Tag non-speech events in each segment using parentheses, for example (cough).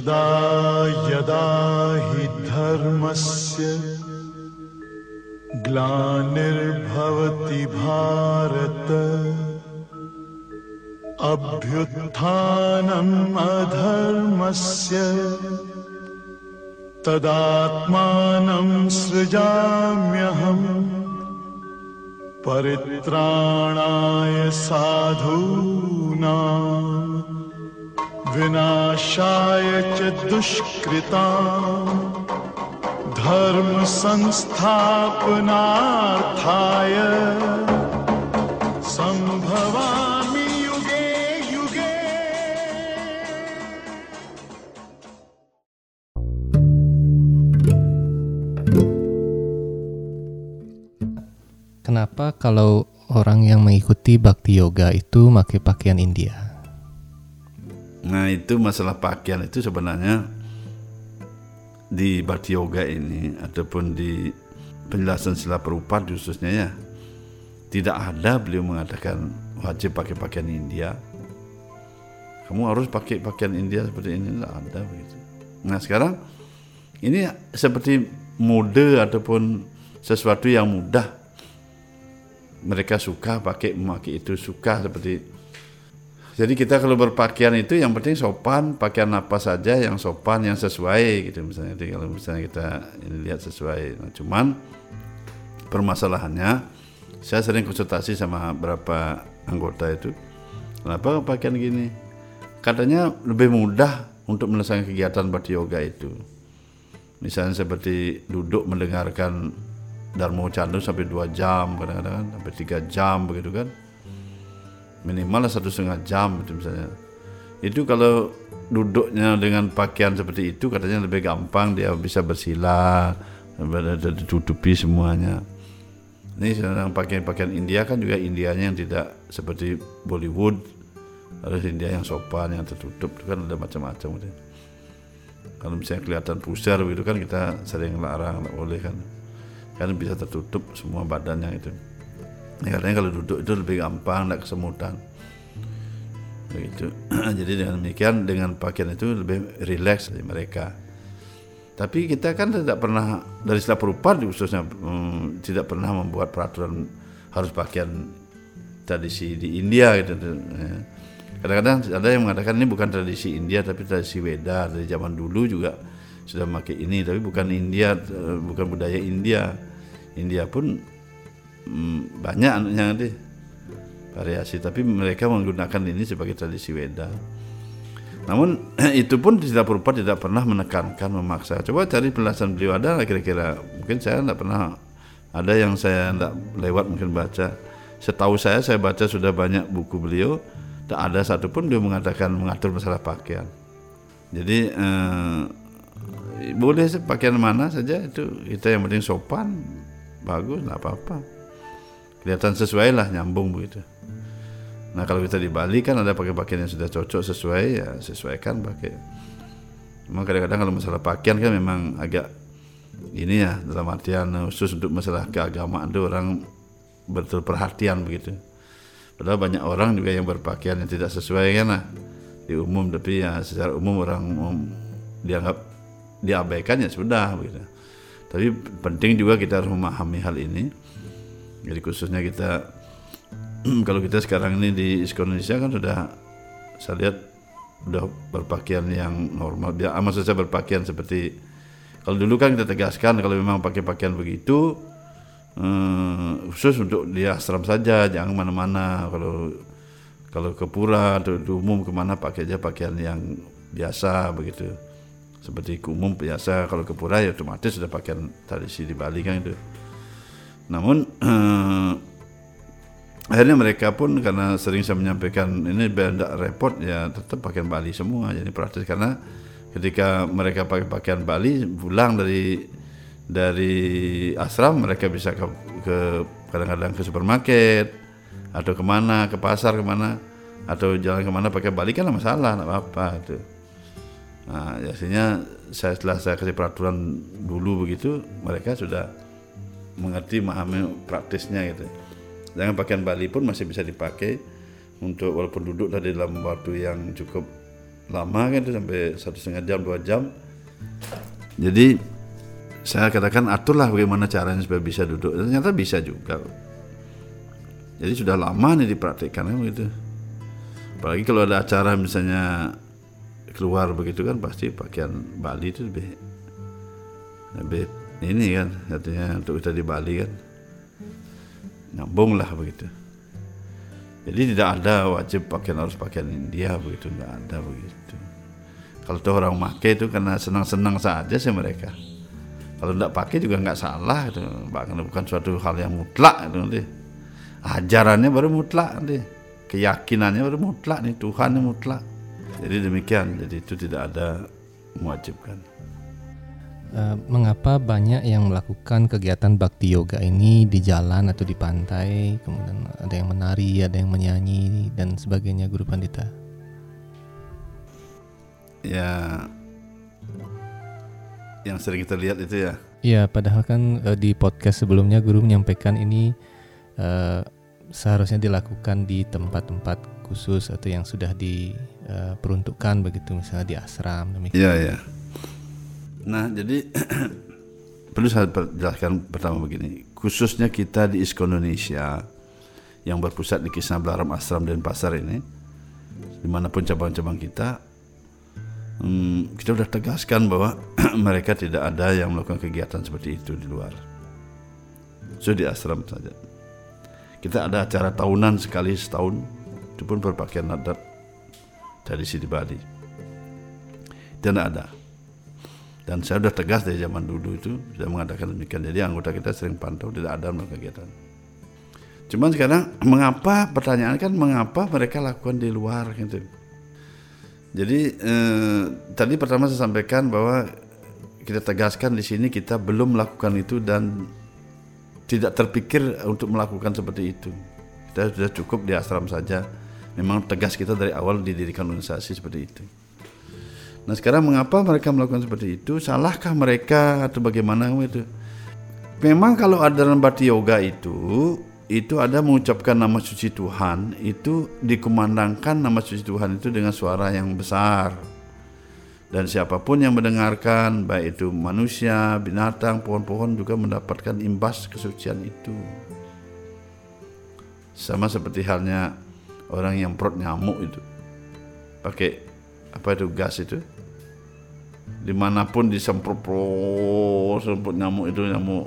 यदा यदा हि धर्मस्य ग्लानिर्भवति भारत अभ्युत्थानम् अधर्मस्य तदात्मानं सृजाम्यहम् परित्राणाय साधूनाम् विनाशाय च दुष्कृता धर्म संस्थापनार्थाय संभवामि युगे युगे Kenapa kalau orang yang mengikuti bakti yoga itu pakai pakaian India? Nah itu masalah pakaian itu sebenarnya di Bhakti Yoga ini ataupun di penjelasan sila perupat khususnya ya tidak ada beliau mengatakan wajib pakai pakaian India. Kamu harus pakai pakaian India seperti ini tidak ada begitu. Nah sekarang ini seperti mode ataupun sesuatu yang mudah mereka suka pakai memakai itu suka seperti jadi kita kalau berpakaian itu yang penting sopan, pakaian apa saja yang sopan, yang sesuai gitu misalnya. Jadi kalau misalnya kita ini lihat sesuai. Nah, cuman permasalahannya saya sering konsultasi sama beberapa anggota itu. Kenapa pakaian gini? Katanya lebih mudah untuk menyelesaikan kegiatan bakti yoga itu. Misalnya seperti duduk mendengarkan Dharma Candu sampai dua jam kadang-kadang kan, sampai tiga jam begitu kan minimal satu setengah jam itu misalnya. Itu kalau duduknya dengan pakaian seperti itu katanya lebih gampang dia bisa bersila ditutupi semuanya. Ini sedang pakaian-pakaian India kan juga Indianya yang tidak seperti Bollywood. Harus India yang sopan yang tertutup itu kan ada macam-macam gitu. kalau misalnya kelihatan pusar begitu kan kita sering larang boleh kan. Kan bisa tertutup semua badannya itu Ya, katanya kalau duduk itu lebih gampang, tidak kesemutan. Begitu. (clears throat) Jadi dengan demikian dengan pakaian itu lebih rileks dari mereka. Tapi kita kan tidak pernah dari sila perupat khususnya hmm, tidak pernah membuat peraturan harus pakaian tradisi di India gitu. Ya. Kadang-kadang ada yang mengatakan ini bukan tradisi India tapi tradisi Weda dari zaman dulu juga sudah memakai ini tapi bukan India eh, bukan budaya India. India pun hmm, banyak anaknya nanti variasi. Tapi mereka menggunakan ini sebagai tradisi Weda. Namun (clears throat) itu pun tidak berupa tidak pernah menekankan memaksa. Coba cari penjelasan beliau ada kira-kira? Mungkin saya tidak pernah. Ada yang saya tidak lewat mungkin baca. Setahu saya saya baca sudah banyak buku beliau. Tak ada satupun dia mengatakan mengatur masalah pakaian. Jadi eh, boleh pakaian mana saja itu. Kita yang penting sopan bagus nggak apa-apa kelihatan sesuai lah nyambung begitu. Nah kalau kita di Bali kan ada pakai pakaian yang sudah cocok sesuai ya sesuaikan pakai. Memang kadang-kadang kalau masalah pakaian kan memang agak ini ya dalam artian khusus untuk masalah keagamaan itu orang betul perhatian begitu. Padahal banyak orang juga yang berpakaian yang tidak sesuai kan lah di umum. Tapi ya secara umum orang umum dianggap diabaikan ya sudah begitu. Tapi penting juga kita harus memahami hal ini jadi khususnya kita (clears throat) kalau kita sekarang ini di Indonesia kan sudah saya lihat sudah berpakaian yang normal. Dia maksud saya berpakaian seperti kalau dulu kan kita tegaskan kalau memang pakai pakaian begitu eh, khusus untuk di asram saja, jangan mana-mana. Kalau kalau ke pura atau di umum ke mana pakai aja pakaian yang biasa begitu. Seperti umum biasa, kalau ke pura ya otomatis sudah pakaian tradisi di Bali kan itu. Namun eh, akhirnya mereka pun karena sering saya menyampaikan ini biar tidak repot ya tetap pakaian Bali semua. Jadi praktis karena ketika mereka pakai pakaian Bali pulang dari dari asram mereka bisa ke, ke kadang-kadang ke supermarket atau ke mana ke pasar ke mana atau jalan ke mana pakai Bali kan masalah nggak apa-apa itu. Nah biasanya saya setelah saya kasih peraturan dulu begitu mereka sudah mengerti memahami praktisnya gitu dengan pakaian Bali pun masih bisa dipakai untuk walaupun duduk tadi dalam waktu yang cukup lama kan itu sampai satu setengah jam dua jam. Jadi saya katakan aturlah bagaimana caranya supaya bisa duduk. Ternyata bisa juga. Jadi sudah lama nih dipraktikkan kan begitu. Apalagi kalau ada acara misalnya keluar begitu kan pasti pakaian Bali itu lebih lebih ini kan artinya untuk kita di Bali kan nyambung lah begitu. Jadi tidak ada wajib pakaian harus pakaian India begitu nggak ada begitu. Kalau tuh orang make itu karena senang-senang saja sih mereka. Kalau tidak pakai juga nggak salah itu, bahkan bukan suatu hal yang mutlak itu nanti. Ajarannya baru mutlak nanti, keyakinannya baru mutlak nih Tuhan yang mutlak. Jadi demikian, jadi itu tidak ada mewajibkan. Eh, mengapa banyak yang melakukan kegiatan bakti yoga ini di jalan atau di pantai, kemudian ada yang menari, ada yang menyanyi dan sebagainya, Guru Pandita? Ya, yang sering kita lihat itu ya, Iya, padahal kan eh, di podcast sebelumnya Guru menyampaikan ini eh, seharusnya dilakukan di tempat-tempat khusus atau yang sudah diperuntukkan begitu, misalnya di asram demikian. Iya, iya. Nah, jadi (clears throat) perlu saya jelaskan pertama begini. Khususnya kita di ISKO Indonesia yang berpusat di Kisah Belaram Asram dan Pasar ini, di mana pun cabang-cabang kita, hmm, kita sudah tegaskan bahwa (clears throat) mereka tidak ada yang melakukan kegiatan seperti itu di luar. So di asram saja. Kita ada acara tahunan sekali setahun, itu pun berpakaian adat tradisi di Bali. Dan ada. Dan saya sudah tegas dari zaman dulu itu sudah mengatakan demikian. Jadi anggota kita sering pantau tidak ada melakukan kegiatan. Cuman sekarang mengapa pertanyaan kan mengapa mereka lakukan di luar gitu. Jadi eh, tadi pertama saya sampaikan bahwa kita tegaskan di sini kita belum melakukan itu dan tidak terpikir untuk melakukan seperti itu. Kita sudah cukup di asram saja. Memang tegas kita dari awal didirikan organisasi seperti itu. Nah sekarang mengapa mereka melakukan seperti itu? Salahkah mereka atau bagaimana itu? Memang kalau ada dalam bhakti yoga itu itu ada mengucapkan nama suci Tuhan itu dikumandangkan nama suci Tuhan itu dengan suara yang besar dan siapa pun yang mendengarkan baik itu manusia, binatang, pohon-pohon juga mendapatkan imbas kesucian itu. Sama seperti halnya orang yang perut nyamuk itu pakai apa itu gas itu? Di mana pun disemprot pro- semprot nyamuk itu nyamuk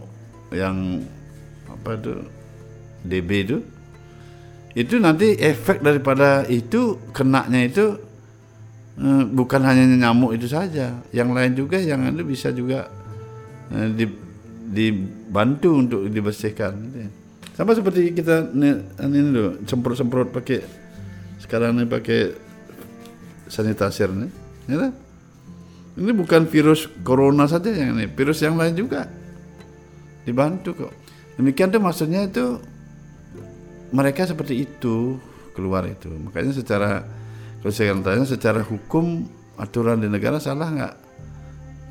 yang apa itu? DB itu. Itu nanti efek daripada itu kenaknya itu eh, bukan hanya nyamuk itu saja. Yang lain juga yang itu bisa juga eh, di, dibantu untuk dibersihkan. Sama seperti kita ini, ini semprot-semprot pakai sekarang ini pakai sanitizer nih ya kan? ini bukan virus corona saja yang ini virus yang lain juga dibantu kok. Demikian tuh maksudnya itu mereka seperti itu keluar itu. Makanya secara kalau saya tanya secara hukum aturan di negara salah nggak?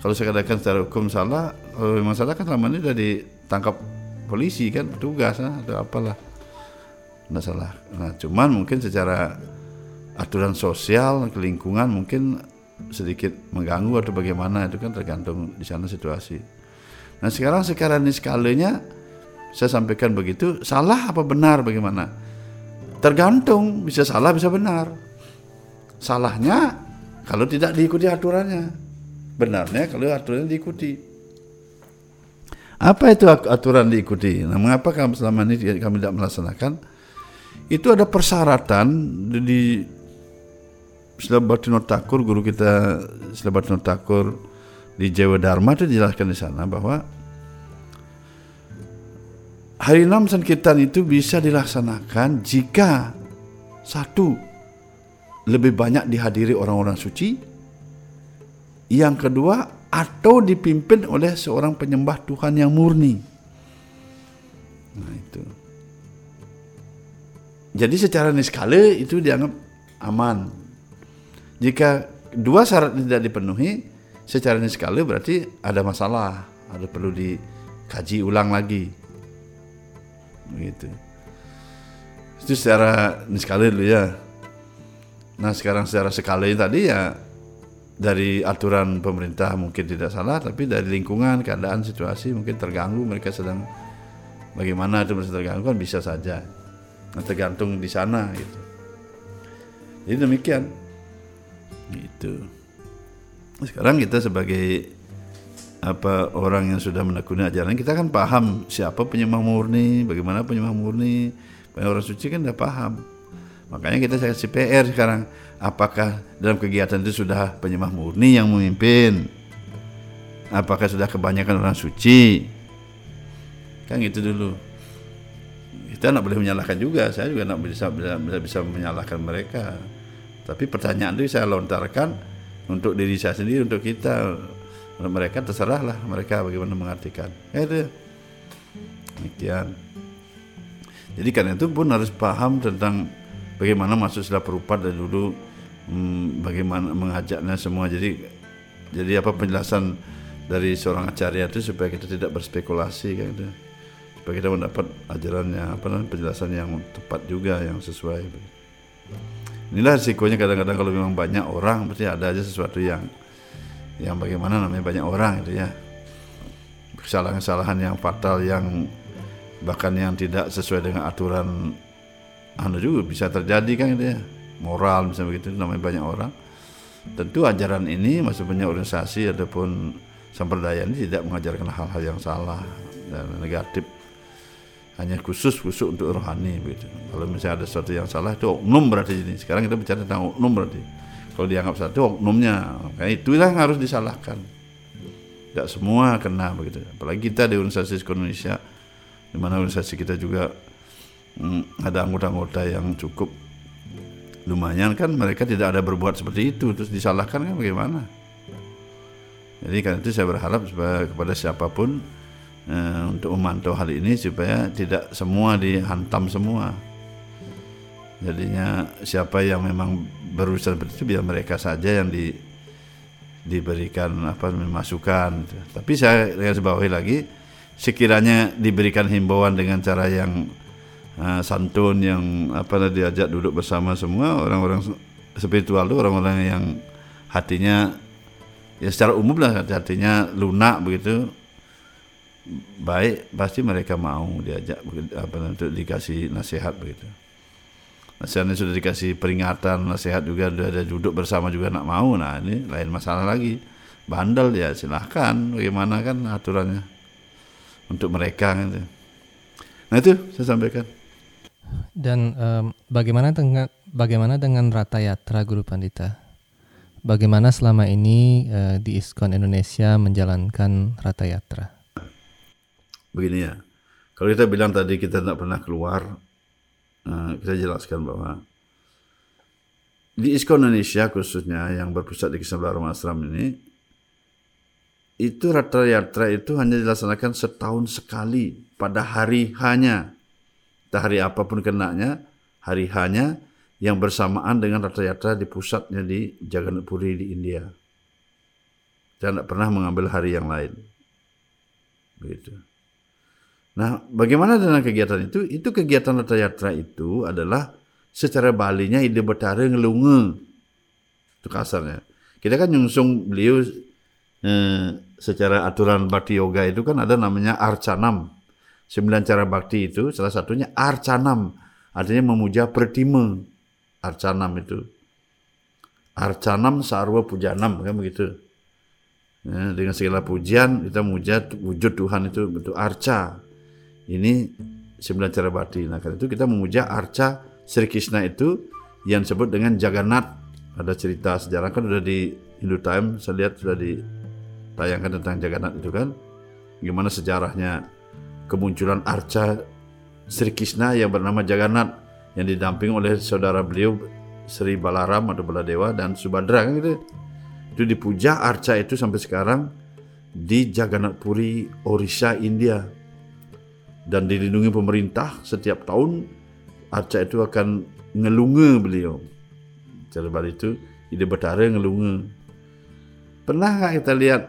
Kalau saya katakan secara hukum salah kalau memang salah kan selama ini sudah ditangkap polisi kan petugas ah, atau apalah. Nggak salah. Nah cuman mungkin secara aturan sosial lingkungan mungkin sedikit mengganggu atau bagaimana itu kan tergantung di sana situasi. Nah sekarang sekarang ini skalanya saya sampaikan begitu salah apa benar bagaimana? Tergantung bisa salah bisa benar. Salahnya kalau tidak diikuti aturannya. Benarnya kalau aturannya diikuti. Apa itu aturan diikuti? Nah mengapa kami selama ini kami tidak melaksanakan? Itu ada persyaratan di Silabatino Takur guru kita Silabatino Takur di Jawa Dharma itu dijelaskan di sana bahwa hari enam Sankirtan itu bisa dilaksanakan jika satu lebih banyak dihadiri orang-orang suci, yang kedua atau dipimpin oleh seorang penyembah Tuhan yang murni. Nah itu. Jadi secara niskala itu dianggap aman. Jika dua syarat tidak dipenuhi, secara niskala berarti ada masalah, ada perlu dikaji ulang lagi. Begitu. Itu secara niskala dulu ya. Nah sekarang secara skala ini tadi ya dari aturan pemerintah mungkin tidak salah, tapi dari lingkungan, keadaan, situasi mungkin terganggu mereka sedang bagaimana itu merasa terganggu kan bisa saja. Nah, tergantung di sana gitu. Jadi demikian. Gitu. Sekarang kita sebagai apa orang yang sudah menekuni ajaran kita kan paham siapa penyembah murni, bagaimana penyembah murni, orang suci kan udah paham. Makanya kita kasih PR sekarang, apakah dalam kegiatan itu sudah penyembah murni yang memimpin? Apakah sudah kebanyakan orang suci? Kan gitu dulu. Kita tidak boleh menyalahkan juga, saya juga tidak bisa, bisa bisa menyalahkan mereka. Tapi pertanyaan itu saya lontarkan untuk diri saya sendiri, untuk kita. Mereka terserahlah mereka bagaimana mengartikan. Ya itu. Demikian. Jadi karena itu pun harus paham tentang bagaimana masuk sudah perupat dari dulu hmm, bagaimana mengajaknya semua. Jadi jadi apa penjelasan dari seorang acarya itu supaya kita tidak berspekulasi kan itu. Supaya kita mendapat ajarannya apa penjelasan yang tepat juga yang sesuai. Inilah risikonya kadang-kadang kalau memang banyak orang pasti ada aja sesuatu yang yang bagaimana namanya banyak orang itu ya. Kesalahan-kesalahan yang fatal yang bahkan yang tidak sesuai dengan aturan anu juga bisa terjadi kan itu ya. Moral misalnya begitu namanya banyak orang. Tentu ajaran ini maksudnya organisasi ataupun samperdaya ini tidak mengajarkan hal-hal yang salah dan negatif hanya khusus khusus untuk rohani begitu. Kalau misalnya ada sesuatu yang salah itu oknum berarti ini. Sekarang kita bicara tentang oknum berarti. Kalau dianggap salah itu oknumnya. Kayak itulah yang harus disalahkan. Tidak semua kena begitu. Apalagi kita di organisasi Indonesia di mana organisasi kita juga hmm, ada anggota-anggota yang cukup lumayan kan. Mereka tidak ada berbuat seperti itu. Terus disalahkan kan bagaimana? Jadi karena itu saya berharap kepada siapa pun eh, untuk memantau hal ini supaya tidak semua dihantam semua. Jadinya siapa yang memang berurusan seperti itu biar mereka saja yang di diberikan apa masukan tapi saya garis bawahi lagi sekiranya diberikan himbauan dengan cara yang uh, santun yang apa diajak duduk bersama semua orang-orang spiritual itu orang-orang yang hatinya ya secara umum lah hatinya lunak begitu baik pasti mereka mau diajak apa untuk dikasih nasihat begitu nasihatnya sudah dikasih peringatan nasihat juga sudah ada duduk bersama juga nak mau nah ini lain masalah lagi bandel ya silahkan bagaimana kan aturannya untuk mereka gitu. Nah itu saya sampaikan. Dan um, bagaimana dengan bagaimana dengan Rata Yatra Guru Pandita? Bagaimana selama ini uh, di ISKON Indonesia menjalankan Rata Yatra? Begini ya, kalau kita bilang tadi kita tidak pernah keluar, uh, kita jelaskan bahwa di ISKON Indonesia khususnya yang berpusat di Kisah Asram ini itu rata yatra itu hanya dilaksanakan setahun sekali pada hari hanya hari apa pun kenanya hari hanya yang bersamaan dengan rata yatra di pusatnya di Jagannath Puri di India. Dan tidak pernah mengambil hari yang lain nah bagaimana dengan kegiatan itu itu kegiatan yatra itu adalah secara balinya ide betara ngelunge itu kasarnya kita kan nyungsung beliau eh, secara aturan bakti yoga itu kan ada namanya arcanam. Sembilan cara bakti itu salah satunya arcanam. Artinya memuja pertima. Arcanam itu. Arcanam sarwa pujanam kan begitu. Ya, dengan segala pujian kita memuja wujud Tuhan itu bentuk arca. Ini sembilan cara bakti. Nah karena itu kita memuja arca Sri Krishna itu yang disebut dengan Jagannath. Ada cerita sejarah kan sudah di Hindu Time saya lihat sudah di tayangkan tentang Jagannath itu kan gimana sejarahnya kemunculan arca Sri Krishna yang bernama Jagannath yang didamping oleh saudara beliau Sri Balaram atau Baladewa dan Subadra kan gitu. Itu dipuja arca itu sampai sekarang di Jagannath Puri, Orissa, India. Dan dilindungi pemerintah setiap tahun arca itu akan ngelunge beliau. Cara itu ide betara ngelunge. Pernah nggak kita lihat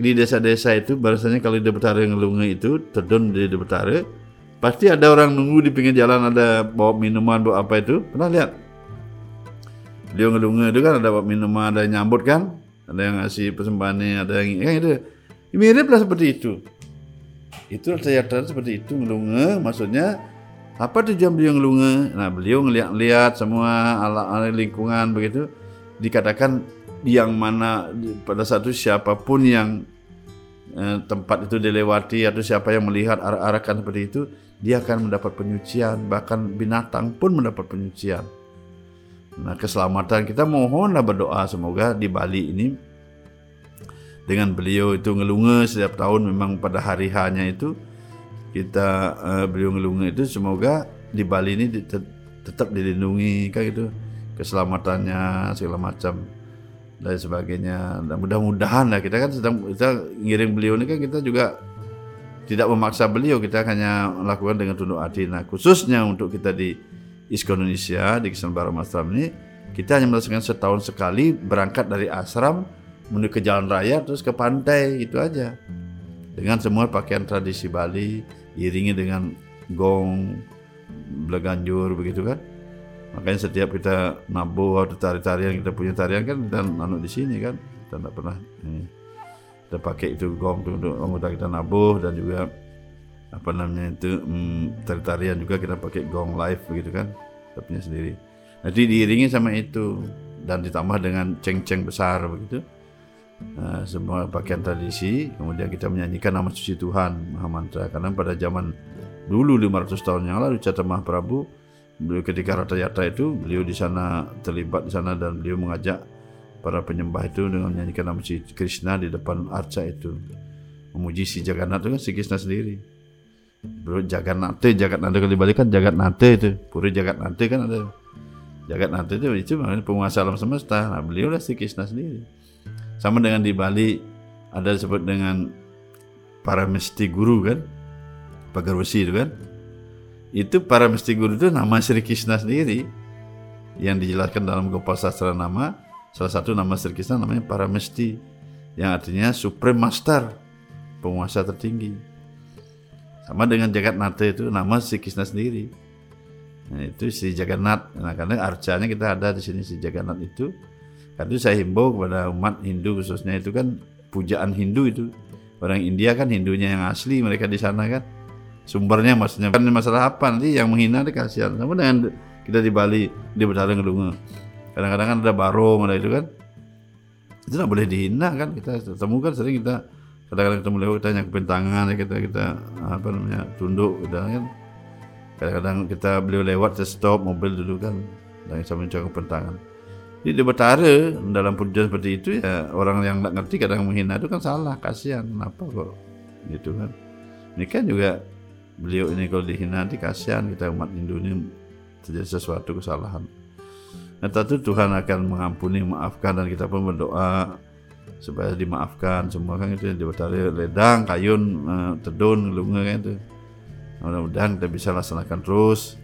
di desa-desa itu bahasanya kalau di Betara yang lunga itu terdon di Betara pasti ada orang nunggu di pinggir jalan ada bawa minuman bawa apa itu pernah lihat beliau ngelunga itu kan ada buat minuman ada nyambut kan ada yang ngasih persembahannya ada yang kan itu mirip lah seperti itu itu teater seperti itu ngelunga. Maksudnya apa tujuan beliau ngelunga? Nah beliau ngeliat-liat semua ala, ala lingkungan begitu. Dikatakan yang mana pada satu siapa pun yang eh, tempat itu dilewati atau siapa yang melihat arak-arakan seperti itu dia akan mendapat penyucian. Bahkan binatang pun mendapat penyucian. Nah keselamatan kita mohonlah berdoa. Semoga di Bali ini dengan beliau itu ngelunga setiap tahun memang pada hari hanya itu kita eh, beliau ngelunga itu semoga di Bali ini di- tet- tetap dilindungi kan gitu. Keselamatannya segala macam dan sebagainya. Dan mudah-mudahan lah kita kan sedang kita ngiring beliau ini kan kita juga tidak memaksa beliau. Kita hanya melakukan dengan tunduk hati. Nah khususnya untuk kita di ISKO Indonesia di Kisah Baram ini kita hanya melaksanakan setahun sekali berangkat dari asram menuju ke jalan raya terus ke pantai itu aja. Dengan semua pakaian tradisi Bali iringi dengan gong beleganjur begitu kan? Makanya setiap kita nabuh atau tari-tarian kita punya tarian kan kita anu di sini kan? Kita tidak pernah ini kita pakai itu gong tuh untuk anggota kita nabuh dan juga apa namanya itu hmm, tari-tarian juga kita pakai gong live begitu kan? Kita punya sendiri. Nanti diiringi sama itu dan ditambah dengan ceng-ceng besar begitu Nah, semua pakaian tradisi kemudian kita menyanyikan nama suci Tuhan Maha Mantra karena pada zaman dulu 500 tahun yang lalu Catra Mahaprabhu beliau ketika Rata Yatra itu beliau di sana terlibat di sana dan beliau mengajak para penyembah itu dengan menyanyikan nama suci Krishna di depan arca itu. Memuji si Jagannath itu kan si Krishna sendiri. Beliau Jagannatha Jagannatha kalau dibalikan Jagannatha itu. Puri Jagannatha kan ada. Jagannatha itu itu penguasa alam semesta. Nah beliau lah si Krishna sendiri sama dengan di Bali ada disebut dengan para mesti guru kan? Pagar besi itu kan? Itu para mesti guru itu nama Sri Krishna sendiri yang dijelaskan dalam Gopal Sastra nama. Salah satu nama Sri Krishna namanya para mesti yang artinya supreme master penguasa tertinggi. Sama dengan Jagat Nata itu nama Sri Krishna sendiri. Nah, itu si Jagannath. Nah karena arcanya kita ada di sini si Jagannath itu karena itu saya himbau kepada umat Hindu khususnya itu kan pujaan Hindu itu. Orang India kan Hindunya yang asli mereka di sana kan. Sumbernya maksudnya kan masalah apa nanti yang menghina dia kasihan. Sama dengan kita di Bali di Betara Ngedunga. Kadang-kadang kan ada barong ada itu kan. Itu nggak boleh dihina kan kita temukan sering kita kadang-kadang ketemu lewat kita tangan ya kita kita apa namanya tunduk kita kan kadang-kadang kita beliau lewat saya stop mobil dulu kan dan sambil nyakupin tangan di di Betara dalam pujian seperti itu ya orang yang nggak ngerti kadang menghina itu kan salah kasihan. Kenapa kok gitu kan? Ini kan juga beliau ini kalau dihina nanti kasihan kita umat Hindu ini terjadi sesuatu kesalahan. Nah tentu Tuhan akan mengampuni maafkan dan kita pun berdoa supaya dimaafkan semua kan itu yang di Betara ledang kayun eh, tedun lunga kan itu. Mudah-mudahan kita bisa laksanakan terus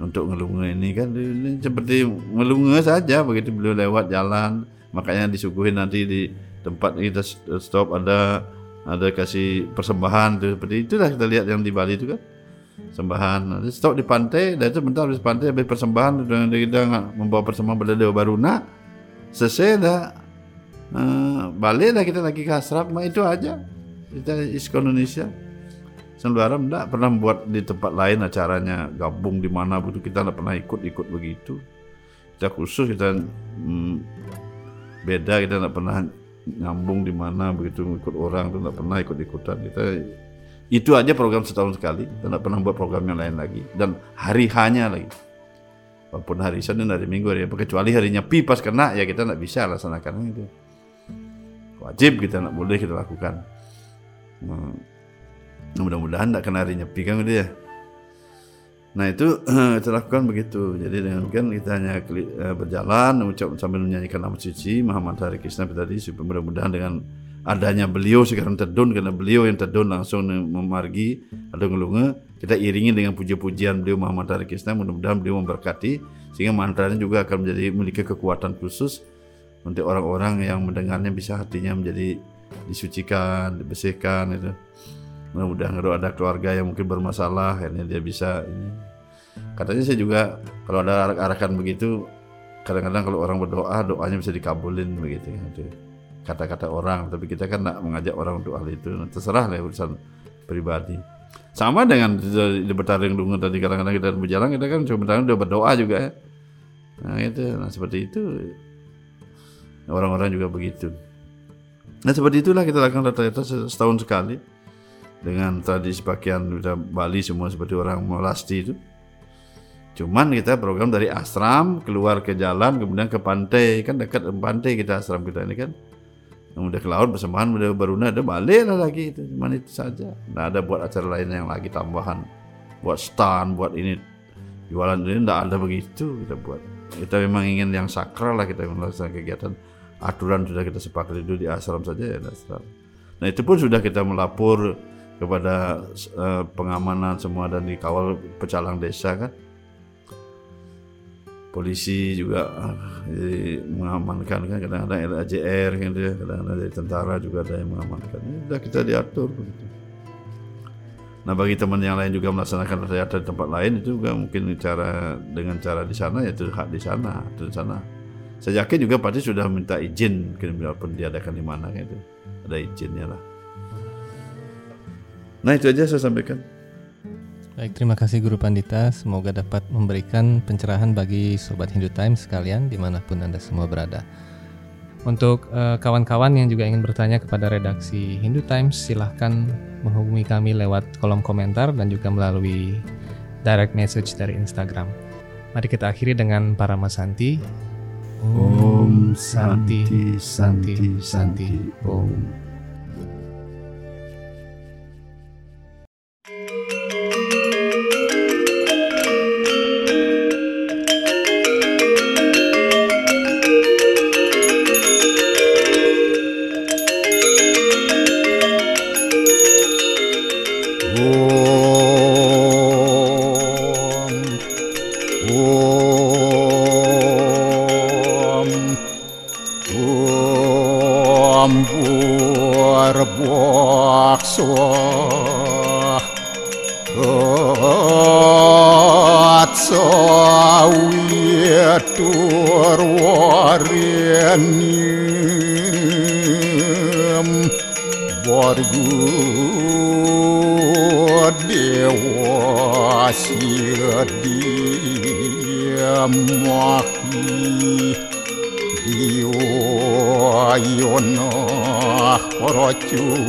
untuk ngelunga ini kan ini seperti ngelunga saja. Begitu beliau lewat jalan makanya disuguhin nanti di tempat kita stop ada ada kasih persembahan itu seperti itulah kita lihat yang di Bali itu kan sembahan nanti stop di pantai dan itu bentar habis pantai habis persembahan dan kita membawa persembahan pada Dewa Baruna. Selesai dah. Eh, balik dah kita lagi ke asrama itu aja. Kita ISKO Indonesia Senbaram enggak pernah buat di tempat lain acaranya gabung di mana begitu kita enggak pernah ikut-ikut begitu. Kita khusus kita hmm, beda kita enggak pernah nyambung di mana begitu ikut orang itu enggak pernah ikut-ikutan. Kita itu aja program setahun sekali kita enggak pernah buat program yang lain lagi. Dan hari hanya lagi. Walaupun hari Senin hari Minggu hari apa kecuali harinya pi pas kena ya kita enggak bisa laksanakan itu. Wajib kita enggak boleh kita lakukan. Hmm. Mudah-mudahan tidak kena hari nyepi kan ya nah itu (clears throat) kita lakukan begitu. Jadi dengan kan kita hanya eh, berjalan mengucap sambil menyanyikan nama suci Muhammad Hari Krishna tadi mudah-mudahan dengan adanya beliau sekarang terdun karena beliau yang terdun langsung memargi atau ngelunga kita iringi dengan puji-pujian beliau Muhammad Hari Krishna. Mudah-mudahan beliau memberkati sehingga mantranya juga akan menjadi memiliki kekuatan khusus untuk orang-orang yang mendengarnya bisa hatinya menjadi disucikan, dibersihkan itu. Mudah-mudahan kalau ada keluarga yang mungkin bermasalah, akhirnya dia bisa ini. Katanya saya juga kalau ada arak-arakan begitu kadang-kadang kalau orang berdoa doanya bisa dikabulin begitu kan itu kata-kata orang tapi kita kan nak mengajak orang untuk hal itu. Terserah lah urusan pribadi. Sama dengan di bertaring dungu tadi kadang-kadang kita berjalan kita kan sebenarnya udah berdoa juga ya. Nah itu nah seperti itu orang-orang juga begitu. Nah seperti itulah kita lakukan rata-rata setahun sekali dengan tradisi pakaian kita Bali semua seperti orang melasti itu Cuman kita program dari asram keluar ke jalan kemudian ke pantai kan dekat pantai kita asram kita ini kan. Kemudian ke laut bersamaan udah baruna ada balik lah lagi itu cuman itu saja. Nah ada buat acara lain yang lagi tambahan buat stand buat ini jualan ini tidak ada begitu kita buat. Kita memang ingin yang sakral lah kita melaksanakan kegiatan aturan sudah kita sepakati dulu di asram saja ya asram. Nah itu pun sudah kita melapor kepada eh, pengamanan semua dan dikawal pecalang desa kan. Polisi juga ah, jadi mengamankan kan. Kadang-kadang LAJR kan dia kadang-kadang dari tentara juga ada yang mengamankan. Sudah kita diatur begitu. Nah bagi teman yang lain juga melaksanakan rayata di tempat lain itu juga mungkin cara dengan cara di sana yaitu hak di sana di sana. Saya yakin juga pasti sudah minta izin walaupun diadakan di mana kan itu. Ada izinnya lah nah itu aja saya sampaikan Baik, terima kasih Guru Pandita. Semoga dapat memberikan pencerahan bagi Sobat Hindu Times sekalian di mana pun Anda semua berada. Untuk eh, kawan-kawan yang juga ingin bertanya kepada redaksi Hindu Times, silahkan menghubungi kami lewat kolom komentar dan juga melalui direct message dari Instagram. Mari kita akhiri dengan para masanti. Om Santi, Santi, Santi, Om. Om tambur buak suah Kat sawitur warianim Borgul you.